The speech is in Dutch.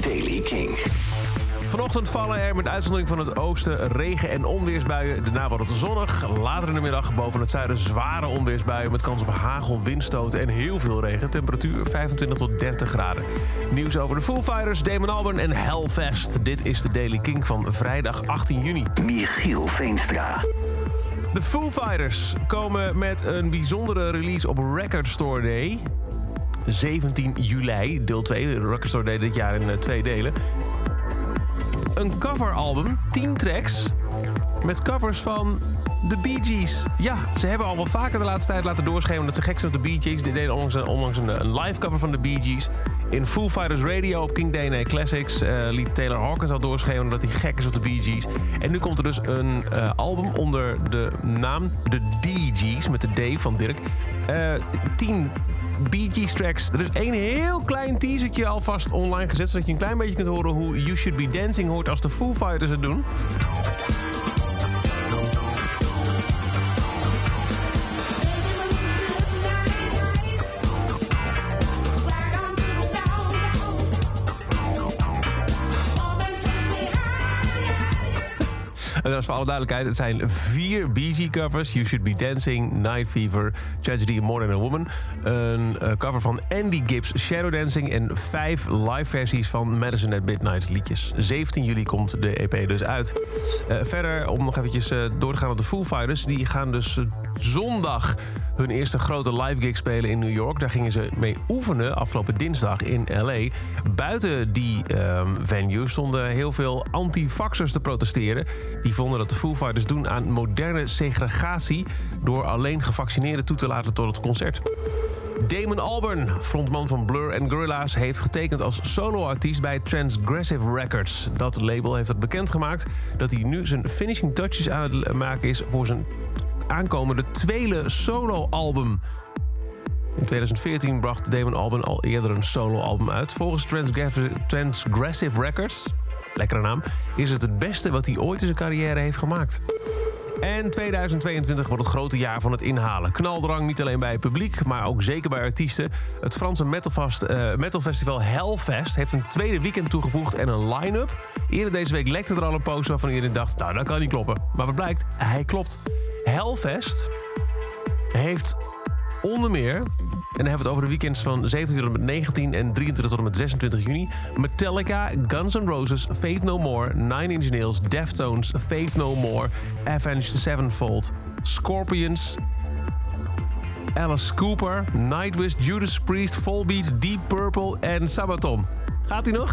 Daily King. Vanochtend vallen er met uitzondering van het oosten regen- en onweersbuien. Daarna wordt het zonnig. Later in de middag boven het zuiden zware onweersbuien... met kans op hagel, windstoten en heel veel regen. Temperatuur 25 tot 30 graden. Nieuws over de Foo Fighters, Damon Albarn en Hellfest. Dit is de Daily King van vrijdag 18 juni. Michiel Veenstra. De Foo Fighters komen met een bijzondere release op Record Store Day. 17 juli, deel 2. Record Store Day dit jaar in eh, twee delen. Een coveralbum, 10 tracks, met covers van de Bee Gees. Ja, ze hebben al wel vaker de laatste tijd laten doorschemeren dat ze gek zijn op de Bee Gees. Die deden onlangs, een, een, live cover van de Bee Gees. In Foo Fighters Radio op King DNA Classics uh, liet Taylor Hawkins al doorschemeren dat hij gek is op de Bee Gees. En nu komt er dus een uh, album onder de naam de DG's, met de D van Dirk. Uh, 10 Bee Gees tracks. Er is één heel klein teasertje alvast online gezet... zodat je een klein beetje kunt horen hoe You Should Be Dancing hoort... als de Foo Fighters het doen. Is voor alle duidelijkheid, het zijn vier Gees covers. You Should Be Dancing, Night Fever, Tragedy More Than a Woman. Een uh, cover van Andy Gibbs, Shadow Dancing... en vijf live versies van Madison at Midnight liedjes. 17 juli komt de EP dus uit. Uh, verder, om nog eventjes uh, door te gaan op de Foo Fighters... die gaan dus zondag hun eerste grote live gig spelen in New York. Daar gingen ze mee oefenen afgelopen dinsdag in L.A. Buiten die um, venue stonden heel veel anti-vaxxers te protesteren. Die vonden dat de Foo Fighters doen aan moderne segregatie... door alleen gevaccineerden toe te laten tot het concert. Damon Albarn, frontman van Blur en Gorillaz... heeft getekend als soloartiest bij Transgressive Records. Dat label heeft het bekendgemaakt dat hij nu zijn finishing touches aan het maken is... voor zijn aankomende tweede soloalbum. In 2014 bracht Damon Albarn al eerder een soloalbum uit. Volgens Transgressive Records, lekkere naam, is het het beste wat hij ooit in zijn carrière heeft gemaakt. En 2022 wordt het grote jaar van het inhalen. Knaldrang niet alleen bij het publiek, maar ook zeker bij artiesten. Het Franse metalfest, uh, metalfestival Hellfest heeft een tweede weekend toegevoegd en een line-up. Eerder deze week lekte er al een poster waarvan iedereen dacht... nou, dat kan niet kloppen. Maar wat blijkt? Hij klopt. Hellfest heeft onder meer, en dan hebben we het over de weekends van 17 tot en met 19 en 23 tot en met 26 juni, Metallica, Guns N' Roses, Faith No More, Nine Inch Nails, Deftones, Faith No More, Avenged Sevenfold, Scorpions, Alice Cooper, Nightwish, Judas Priest, Volbeat, Deep Purple en Sabaton. Gaat hij nog?